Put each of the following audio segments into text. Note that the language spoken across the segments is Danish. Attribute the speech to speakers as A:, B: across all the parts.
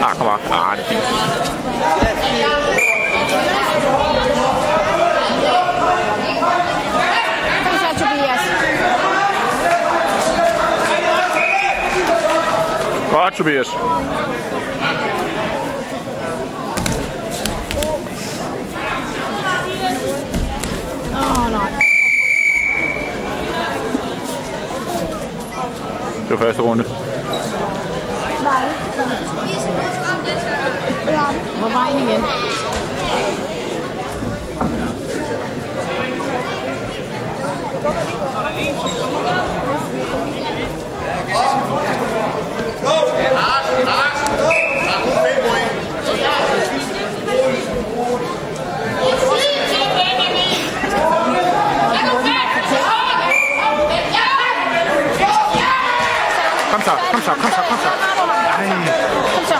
A: Ah, kom op. Ah, det er fint.
B: Kom så, Tobias.
A: Godt, Tobias. Det var første runde. Nej.
B: Hvor var vejen igen?
A: Kom så, kom så, kom så, kom så. Ej.
B: Kom så.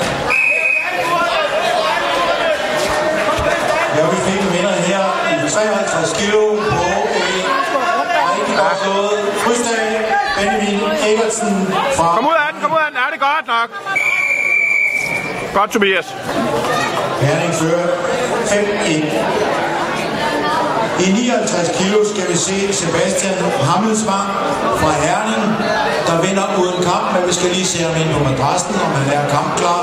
C: Ja, vi fik en vinder her i 53 kilo på en rigtig godt slået freestyle. Benjamin Evertsen fra
A: Kom ud af den, kom ud af den. Ja, det er godt nok. Godt, Tobias.
C: Herning fører 5-1. I 59 kilo skal vi se Sebastian Hammelsvang fra Herning, der vinder uden kamp, men vi skal lige se ham ind på madrassen, om han er kampklar.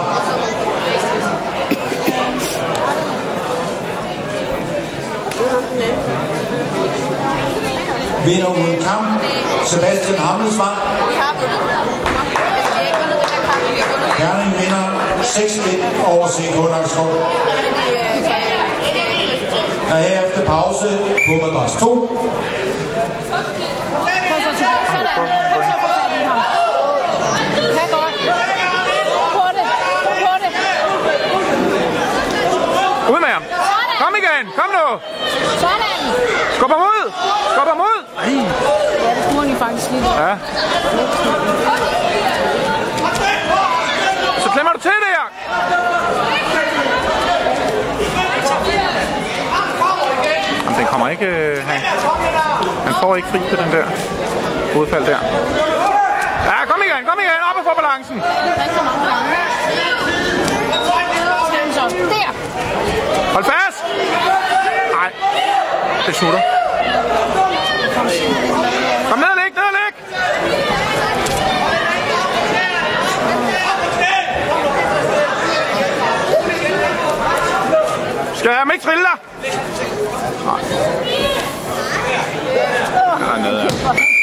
C: Vinder uden kamp, Sebastian Hammelsvang. Herning vinder 6-1 over CK Nakskov. Og herefter pause på madras 2.
B: Kom så, Sådan. Kom så, få fat i ham. Kan godt. Ro på det. Ro på det.
A: Ud med ham. Kom igen, kom nu.
B: Sådan.
A: Skub ham ud. Skub ham ud. Ej.
B: Ja, det kunne han faktisk lige.
A: Ja. Så klemmer du til der. Jamen, den kommer ikke... øh, Han, han får ikke fri på den der hovedfald der. Ja, kom igen, kom igen. Op og få balancen.
B: ikke smutter. Kom ned, læg,
A: ned, læg! Skal jeg ikke trille dig? Nej. Han er nede.